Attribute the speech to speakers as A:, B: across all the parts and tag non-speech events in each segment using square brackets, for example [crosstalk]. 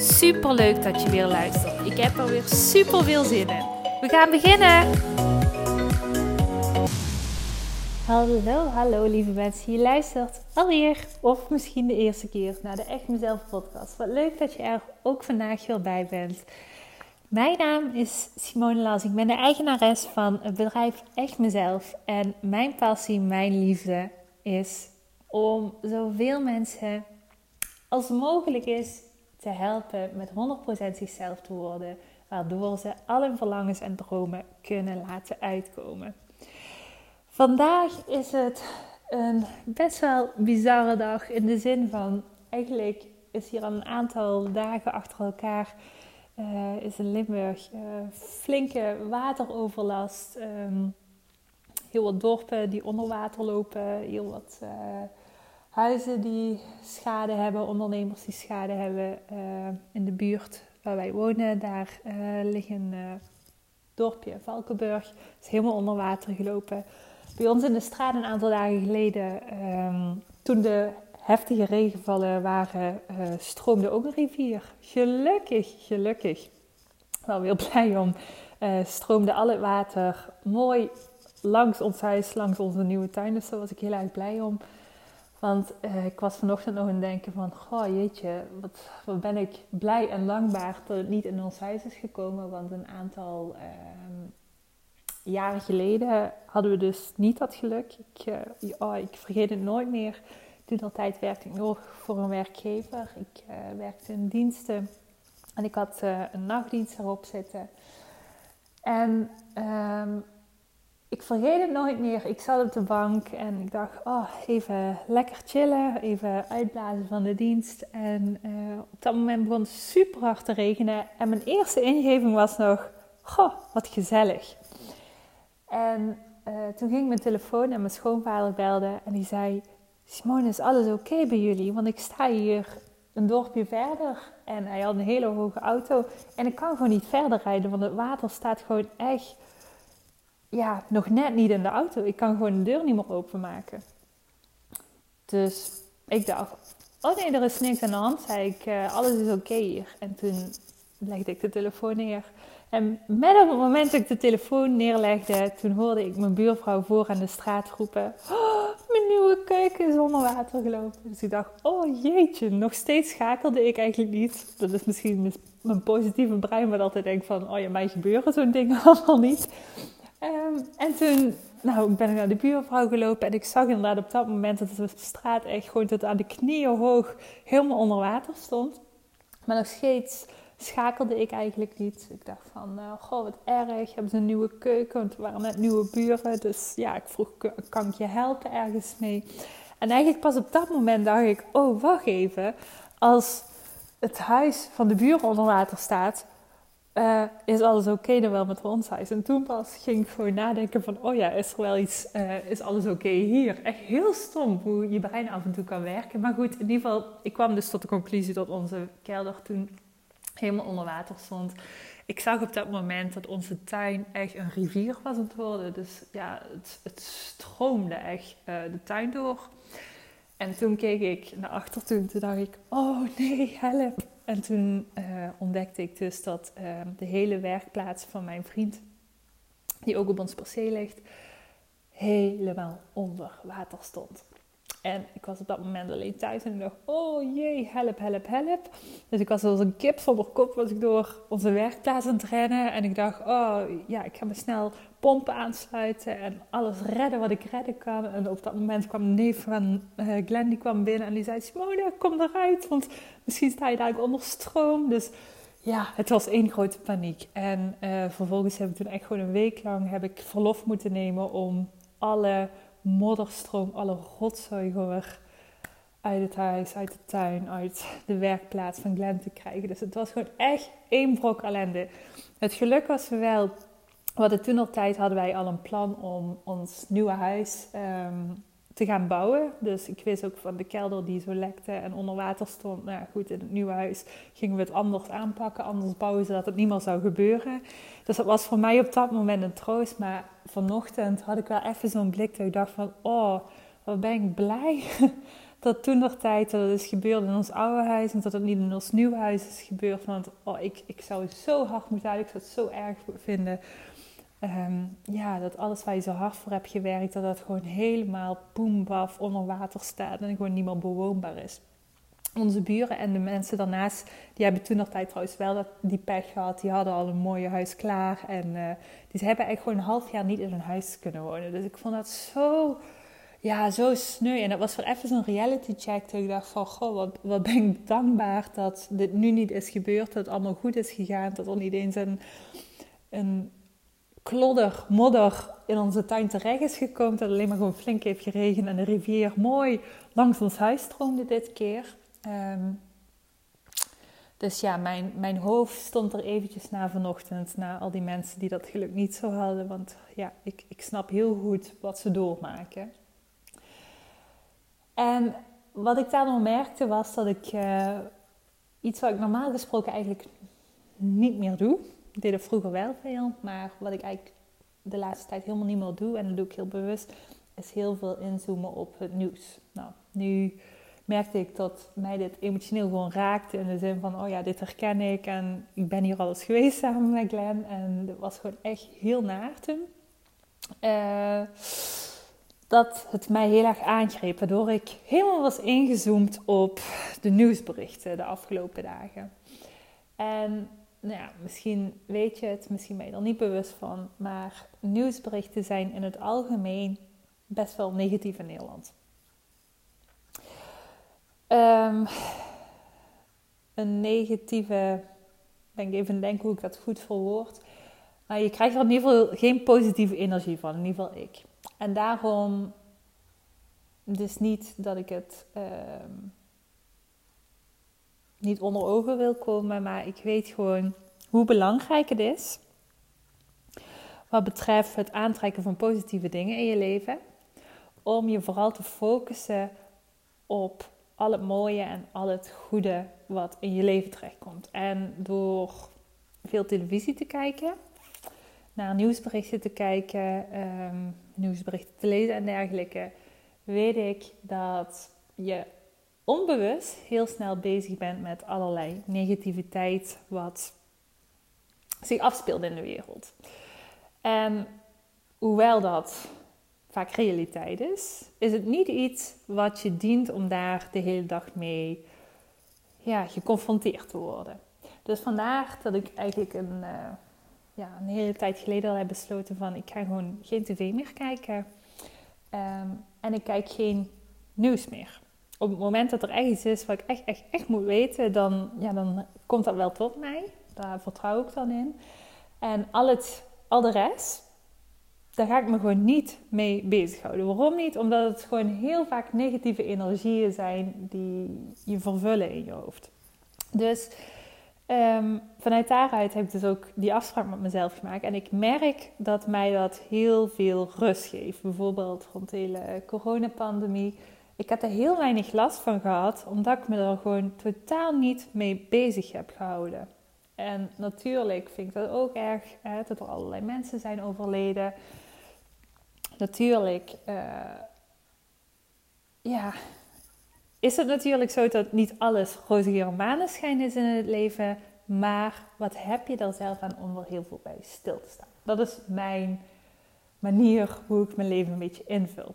A: Super leuk dat je weer luistert. Ik heb er weer super veel zin in. We gaan beginnen. Hallo, hallo lieve mensen. Je luistert alweer of misschien de eerste keer naar de Echt Mezelf podcast. Wat leuk dat je er ook vandaag weer bij bent. Mijn naam is Simone Las. Ik ben de eigenares van het bedrijf Echt Mezelf. En mijn passie, mijn liefde is om zoveel mensen als mogelijk is te helpen met 100% zichzelf te worden, waardoor ze al hun verlangens en dromen kunnen laten uitkomen. Vandaag is het een best wel bizarre dag in de zin van eigenlijk is hier al een aantal dagen achter elkaar uh, is in Limburg uh, flinke wateroverlast. Um, heel wat dorpen die onder water lopen, heel wat uh, huizen die schade hebben, ondernemers die schade hebben uh, in de buurt waar wij wonen. Daar uh, ligt een uh, dorpje, Valkenburg, is helemaal onder water gelopen. Bij ons in de straat een aantal dagen geleden, um, toen de heftige regenvallen waren, stroomde ook een rivier. Gelukkig, gelukkig. Wel heel [laughs] blij om. stroomde al het water mooi langs ons huis, langs onze nieuwe tuin. Dus daar was ik heel erg blij om. Want uh, ik was vanochtend nog aan het denken van, goh jeetje, wat, ben ik blij en dankbaar dat het niet in ons huis is gekomen. Want een aantal uh, jaren geleden hadden we dus niet dat geluk. Ik, uh, oh, ik vergeet het nooit meer. Toen dat tijd werkte ik nog voor een werkgever. Ik werkte in diensten en ik had een nachtdienst erop zitten. En um, ik vergeet het nooit meer. Ik zat op de bank en ik dacht, oh, even lekker chillen, even uitblazen van de dienst. En uh, op dat moment begon het super hard te regenen. En mijn eerste ingeving was nog, goh, wat gezellig. En uh, toen ging mijn telefoon en mijn schoonvader belde en die zei, Simone, is alles oké bij jullie? Want ik sta hier een dorpje verder en hij had een hele hoge auto. En ik kan gewoon niet verder rijden, want het water staat gewoon echt ja, nog net niet in de auto. Ik kan gewoon de deur niet meer openmaken. Dus ik dacht, oh nee, er is niks aan de hand. Zei ik, uh, alles is oké hier. En toen legde ik de telefoon neer. En met op het moment dat ik de telefoon neerlegde, toen hoorde ik mijn buurvrouw voor aan de straat roepen: oh, Mijn nieuwe keuken is onder water gelopen. Dus ik dacht: Oh jeetje, nog steeds schakelde ik eigenlijk niet. Dat is misschien mijn positieve brein, wat altijd denkt: van, Oh ja, mij gebeuren zo'n dingen [laughs] allemaal niet. Um, en toen nou, ben ik naar de buurvrouw gelopen en ik zag inderdaad op dat moment dat de straat echt gewoon tot aan de knieën hoog helemaal onder water stond. Maar nog steeds schakelde ik eigenlijk niet. Ik dacht van, uh, goh, wat erg, hebben ze een nieuwe keuken, want er waren net nieuwe buren. Dus ja, ik vroeg, kan ik je helpen ergens mee? En eigenlijk pas op dat moment dacht ik, oh, wacht even. Als het huis van de buren onder water staat, uh, is alles oké dan wel met ons huis? En toen pas ging ik gewoon nadenken van, oh ja, is er wel iets, uh, is alles oké hier? Echt heel stom hoe je brein af en toe kan werken. Maar goed, in ieder geval, ik kwam dus tot de conclusie dat onze kelder toen helemaal onder water stond. Ik zag op dat moment dat onze tuin echt een rivier was aan het worden. Dus ja, het, het stroomde echt uh, de tuin door. En toen keek ik naar achter toen, toen dacht ik, oh nee, help. En toen uh, ontdekte ik dus dat uh, de hele werkplaats van mijn vriend, die ook op ons perceel ligt, helemaal onder water stond. En ik was op dat moment alleen thuis en ik dacht, oh jee, help, help, help. Dus ik was als een kip zonder kop was ik door onze werkplaats aan het rennen. En ik dacht, oh ja, ik ga me snel pompen aansluiten en alles redden wat ik redden kan. En op dat moment kwam een neef van uh, Glenn, die kwam binnen en die zei, Simone, kom eruit, want misschien sta je daar onder stroom. Dus ja, het was één grote paniek. En uh, vervolgens heb ik toen echt gewoon een week lang heb ik verlof moeten nemen om alle modderstroom, alle rotzooi gewoon uit het huis, uit de tuin, uit de werkplaats van Glenn te krijgen. Dus het was gewoon echt één brok ellende. Het geluk was wel, we hadden toen al tijd, hadden wij al een plan om ons nieuwe huis ehm, te gaan bouwen. Dus ik wist ook van de kelder die zo lekte en onder water stond. Nou goed, in het nieuwe huis gingen we het anders aanpakken, anders bouwen zodat het niet meer zou gebeuren. Dus dat was voor mij op dat moment een troost. Maar vanochtend had ik wel even zo'n blik dat ik dacht van, oh, wat ben ik blij [laughs] dat toen nog tijd dat het is gebeurd in ons oude huis en dat het niet in ons nieuwe huis is gebeurd. Want oh, ik, ik zou zo hard moeten uit, ik zou het zo erg vinden. Ehm, ja, dat alles waar je zo hard voor hebt gewerkt, dat dat gewoon helemaal boembaf onder water staat en gewoon niet meer bewoonbaar is. Onze buren en de mensen daarnaast, die hebben toen nog tijd trouwens wel die pech gehad. Die hadden al een mooie huis klaar en uh, die hebben eigenlijk gewoon een half jaar niet in hun huis kunnen wonen. Dus ik vond dat zo ja, zo sneu. En dat was voor even zo'n reality check. Dat ik dacht van, goh, wat, wat ben ik dankbaar dat dit nu niet is gebeurd. Dat het allemaal goed is gegaan. Dat er niet eens een, een klodder, modder in onze tuin terecht is gekomen. Dat alleen maar gewoon flink heeft geregend. En de rivier mooi langs ons huis stroomde dit keer. Ehm, dus ja, mijn, mijn hoofd stond er eventjes na vanochtend. Na al die mensen die dat geluk niet zo hadden. Want ja, ik, ik snap heel goed wat ze doormaken. En wat ik daar nog merkte was dat ik uh, iets wat ik normaal gesproken eigenlijk niet meer doe. Ik deed vroeger wel veel, maar wat ik eigenlijk de laatste tijd helemaal niet meer doe, en dat doe ik heel bewust, is heel veel inzoomen op het nieuws. Nou, nu merkte ik dat mij dit emotioneel gewoon raakte in de zin van, oh ja, dit herken ik en ik ben hier al eens geweest [laughs] samen met Glenn en dat was gewoon echt heel naar toen. Uh, dat het mij heel erg aangreep. Waardoor ik helemaal was ingezoomd op de nieuwsberichten de afgelopen dagen. En nou ja, misschien weet je het, misschien ben je er niet bewust van. Maar nieuwsberichten zijn in het algemeen best wel negatief in Nederland. Um, een negatieve, ben ik even denken hoe ik dat goed verwoord. Maar je krijgt er in ieder geval geen positieve energie van, in ieder geval ik. En daarom, dus niet dat ik het ehm, niet onder ogen wil komen, maar ik weet gewoon hoe belangrijk het is. Wat betreft het aantrekken van positieve dingen in je leven. Om je vooral te focussen op al het mooie en al het goede wat in je leven terechtkomt. En door veel televisie te kijken, naar nieuwsberichten te kijken, ehm, nieuwsberichten te lezen en dergelijke, weet ik dat je onbewust heel snel bezig bent met allerlei negativiteit wat zich afspeelt in de wereld. En hoewel dat vaak realiteit is, is het niet iets wat je dient om daar de hele dag mee ja, geconfronteerd te worden. Dus vandaar dat ik eigenlijk een, uh, ja, een hele tijd geleden al heb besloten van ik ga gewoon geen tv meer kijken. Ehm, en ik kijk geen nieuws meer. Op het moment dat er echt iets is wat ik echt, echt, echt moet weten, dan, ja, dan komt dat wel tot mij. Daar vertrouw ik dan in. En al, het, al de rest, daar ga ik me gewoon niet mee bezighouden. Waarom niet? Omdat het gewoon heel vaak negatieve energieën zijn die je vervullen in je hoofd. Dus Um, vanuit daaruit heb ik dus ook die afspraak met mezelf gemaakt. En ik merk dat mij dat heel veel rust geeft. Bijvoorbeeld rond de hele coronapandemie. Ik heb er heel weinig last van gehad, omdat ik me er gewoon totaal niet mee bezig heb gehouden. En natuurlijk vind ik dat ook erg, hè, dat er allerlei mensen zijn overleden. Natuurlijk, uh, ja, is het natuurlijk zo dat niet alles roze geur maneschijn is in het leven. Maar wat heb je er zelf aan om er heel veel bij stil te staan? Dat is mijn manier hoe ik mijn leven een beetje invul.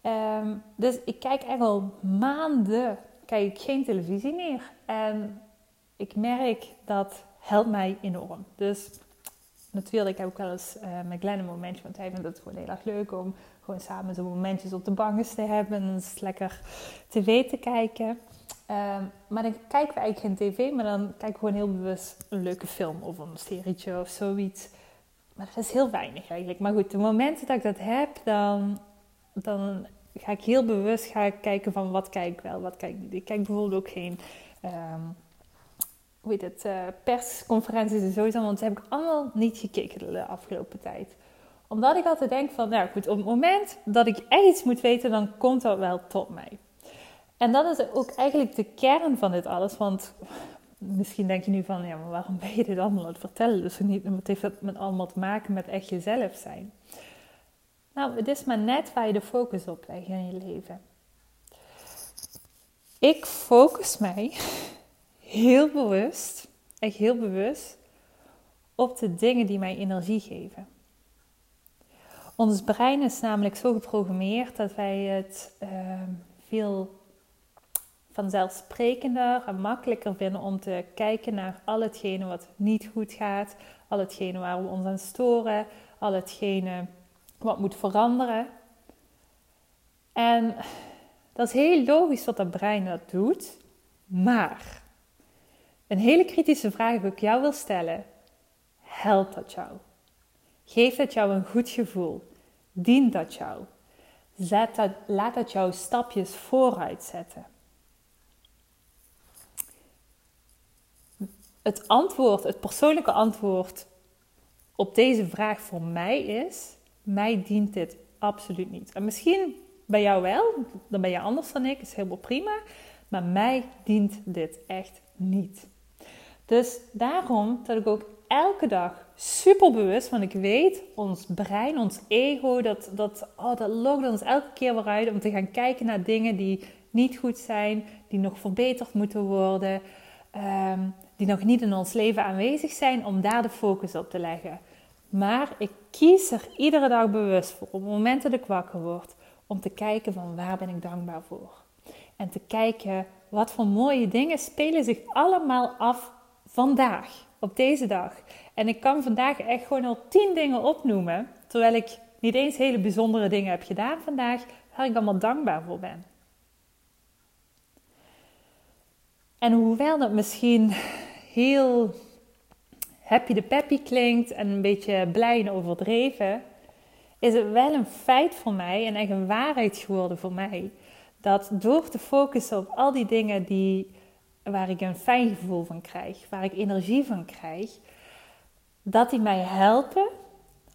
A: Ehm, dus ik kijk echt al maanden kijk geen televisie meer. En ik merk dat helpt mij enorm. Dus natuurlijk heb ik wel eens uh, met Glenn een momentje, want hij vindt het gewoon heel erg leuk om gewoon samen zo'n momentjes op de bank te hebben en eens lekker tv te kijken. Ehm, maar dan kijken we eigenlijk geen tv, maar dan kijken we gewoon heel bewust een leuke film of een serietje of zoiets. Maar dat is heel weinig eigenlijk. Maar goed, de momenten dat ik dat heb, dan, dan ga ik heel bewust ga kijken van wat kijk ik wel, wat kijk ik niet. Ik kijk bijvoorbeeld ook geen um, hoe heet het, uh, persconferenties en sowieso, want dat heb ik allemaal niet gekeken de afgelopen tijd. Omdat ik altijd denk van, nou goed, op het moment dat ik echt iets moet weten, dan komt dat wel tot mij. En dat is ook eigenlijk de kern van dit alles, want misschien denk je nu van, ja, maar waarom ben je dit allemaal aan het vertellen? Dus wat heeft dat met allemaal te maken met echt jezelf zijn? Nou, het is maar net waar je de focus op legt in je leven. Ik focus mij heel bewust, echt heel bewust, op de dingen die mij energie geven. Ons brein is namelijk zo geprogrammeerd dat wij het uh, veel vanzelfsprekender en makkelijker vinden om te kijken naar al hetgene wat niet goed gaat, al hetgene waar we ons aan storen, al hetgene wat moet veranderen. En dat is heel logisch dat dat brein dat doet, maar een hele kritische vraag die ik jou wil stellen: helpt dat jou? Geeft dat jou een goed gevoel? Dient dat jou? Zet dat, laat dat jou stapjes vooruit zetten? Het antwoord, het persoonlijke antwoord op deze vraag voor mij is: mij dient dit absoluut niet. En misschien bij jou wel, dan ben je anders dan ik, is helemaal prima. Maar mij dient dit echt niet. Dus daarom dat ik ook elke dag super bewust, want ik weet, ons brein, ons ego, dat, dat, oh, dat lokt ons elke keer weer uit om te gaan kijken naar dingen die niet goed zijn, die nog verbeterd moeten worden, ehm, die nog niet in ons leven aanwezig zijn, om daar de focus op te leggen. Maar ik kies er iedere dag bewust voor, op het moment dat ik wakker word, om te kijken van waar ben ik dankbaar voor. En te kijken wat voor mooie dingen spelen zich allemaal af vandaag, op deze dag. En ik kan vandaag echt gewoon al tien dingen opnoemen, terwijl ik niet eens hele bijzondere dingen heb gedaan vandaag, waar ik allemaal dankbaar voor ben. En hoewel dat misschien heel happy de peppy klinkt en een beetje blij en overdreven, is het wel een feit voor mij en echt een waarheid geworden voor mij. Dat door te focussen op al die dingen die waar ik een fijn gevoel van krijg, waar ik energie van krijg, dat die mij helpen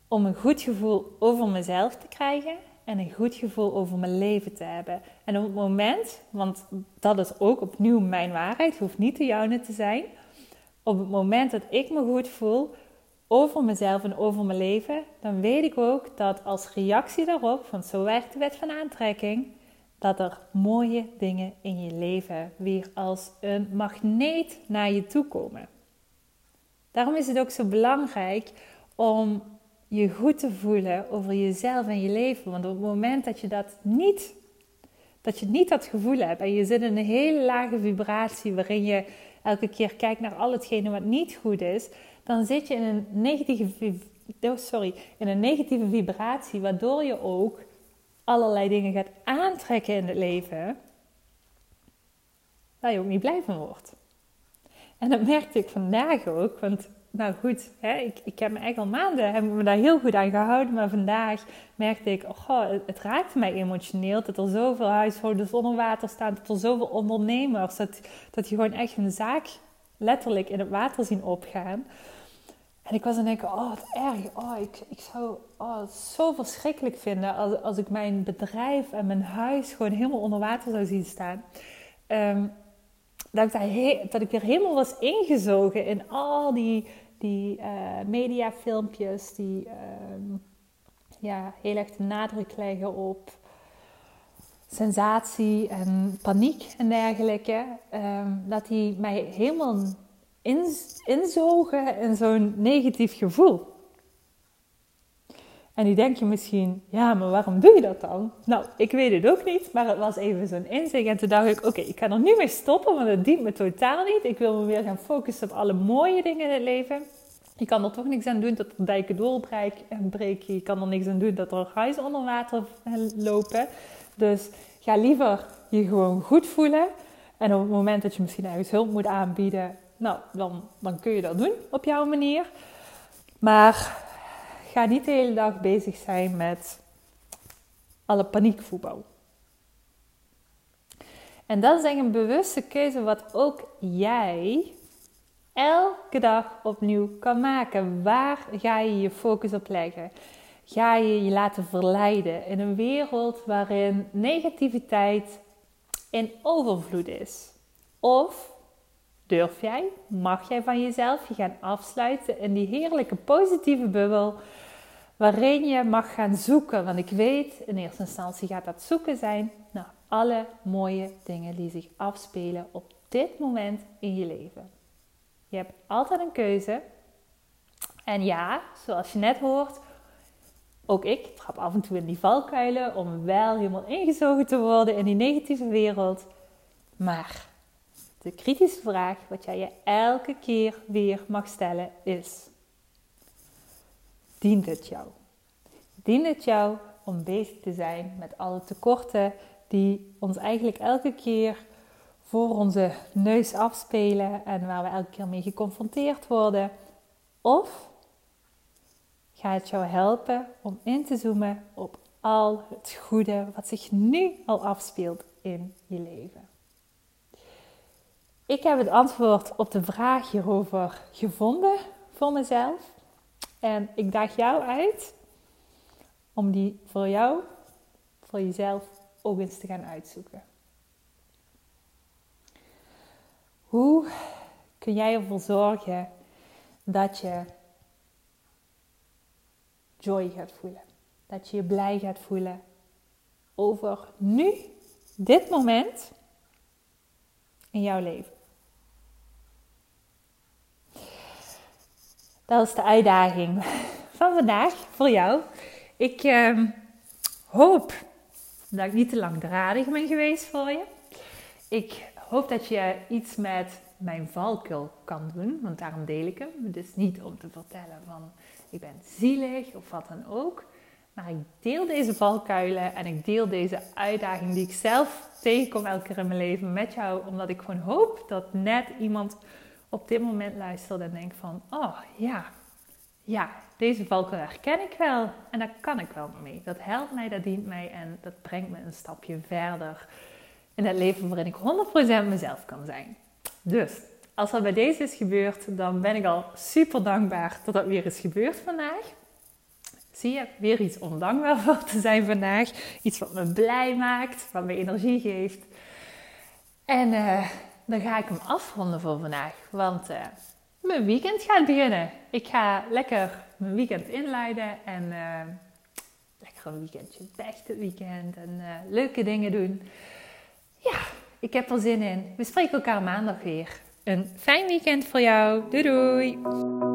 A: om een goed gevoel over mezelf te krijgen en een goed gevoel over mijn leven te hebben. En op het moment, want dat is ook opnieuw mijn waarheid, hoeft niet de jouwe te zijn. Op het moment dat ik me goed voel over mezelf en over mijn leven, dan weet ik ook dat als reactie daarop, want zo werkt de wet van aantrekking, dat er mooie dingen in je leven weer als een magneet naar je toe komen. Daarom is het ook zo belangrijk om je goed te voelen over jezelf en je leven. Want op het moment dat je dat niet, dat je niet dat gevoel hebt en je zit in een hele lage vibratie waarin je elke keer kijkt naar al hetgene wat niet goed is, dan zit je in een negatieve, oh sorry, in een negatieve vibratie, waardoor je ook allerlei dingen gaat aantrekken in het leven, waar je ook niet blij van wordt. En dat merkte ik vandaag ook, want nou goed, hè, ik, ik heb me echt al maanden heb me daar heel goed aan gehouden, maar vandaag merkte ik, oh, het, het raakte mij emotioneel dat er zoveel huishoudens onder water staan, dat er zoveel ondernemers, dat, dat die gewoon echt hun zaak letterlijk in het water zien opgaan. En ik was aan het denken, oh wat erg, oh ik, ik zou oh, het zo verschrikkelijk vinden als, als ik mijn bedrijf en mijn huis gewoon helemaal onder water zou zien staan. Um, dat, ik daar dat ik weer helemaal was ingezogen in al die, die uh, mediafilmpjes die um, ja, heel erg de nadruk leggen op sensatie en paniek en dergelijke. Um, dat die mij helemaal inzogen in zo'n negatief gevoel. En die denk je misschien, ja, maar waarom doe je dat dan? Nou, ik weet het ook niet, maar het was even zo'n inzicht. En toen dacht ik, oké, ik kan er nu mee stoppen, want het dient me totaal niet. Ik wil me weer gaan focussen op alle mooie dingen in het leven. Je kan er toch niks aan doen dat er dijken doorbreken. Je kan er niks aan doen dat er huizen onder water lopen. Dus ga liever je gewoon goed voelen. En op het moment dat je misschien ergens hulp moet aanbieden, nou, dan, dan kun je dat doen op jouw manier. Maar ga niet de hele dag bezig zijn met alle paniekvoetbal. En dat is een bewuste keuze wat ook jij elke dag opnieuw kan maken. Waar ga je je focus op leggen? Ga je je laten verleiden in een wereld waarin negativiteit in overvloed is? Of durf jij, mag jij van jezelf je gaan afsluiten in die heerlijke positieve bubbel waarin je mag gaan zoeken? Want ik weet, in eerste instantie gaat dat zoeken zijn naar alle mooie dingen die zich afspelen op dit moment in je leven. Je hebt altijd een keuze. En ja, zoals je net hoort, ook ik trap af en toe in die valkuilen om wel helemaal ingezogen te worden in die negatieve wereld. Maar de kritische vraag wat jij je elke keer weer mag stellen is: dient het jou? Dient het jou om bezig te zijn met alle tekorten die ons eigenlijk elke keer voor onze neus afspelen en waar we elke keer mee geconfronteerd worden? Of ga het jou helpen om in te zoomen op al het goede wat zich nu al afspeelt in je leven? Ik heb het antwoord op de vraag hierover gevonden voor mezelf. En ik daag jou uit om die voor jou, voor jezelf ook eens te gaan uitzoeken. Hoe kun jij ervoor zorgen dat je joy gaat voelen? Dat je je blij gaat voelen over nu, dit moment in jouw leven. Dat is de uitdaging [laughs] van vandaag voor jou. Ik uh, hoop dat ik niet te langdradig ben geweest voor je. Ik hoop dat je iets met mijn valkuil kan doen, want daarom deel ik hem. Dus niet om te vertellen van ik ben zielig of wat dan ook. Maar ik deel deze valkuilen en ik deel deze uitdaging die ik zelf tegenkom elke keer in mijn leven met jou. Omdat ik gewoon hoop dat net iemand op dit moment luistert en denkt van... Oh ja, ja, deze valkuil herken ik wel en daar kan ik wel mee. Dat helpt mij, dat dient mij en dat brengt me een stapje verder in het leven waarin ik 100% mezelf kan zijn. Dus als dat bij deze is gebeurd, dan ben ik al super dankbaar dat dat weer is gebeurd vandaag. Zie je, weer iets om dankbaar voor te zijn vandaag. Iets wat me blij maakt, wat me energie geeft. En uh, dan ga ik hem afronden voor vandaag, want uh, mijn weekend gaat beginnen. Ik ga lekker mijn weekend inleiden en uh, lekker een weekendje weg het weekend en leuke dingen doen. Ja, ik heb er zin in. We spreken elkaar maandag weer. Een fijn weekend voor jou. Doei doei!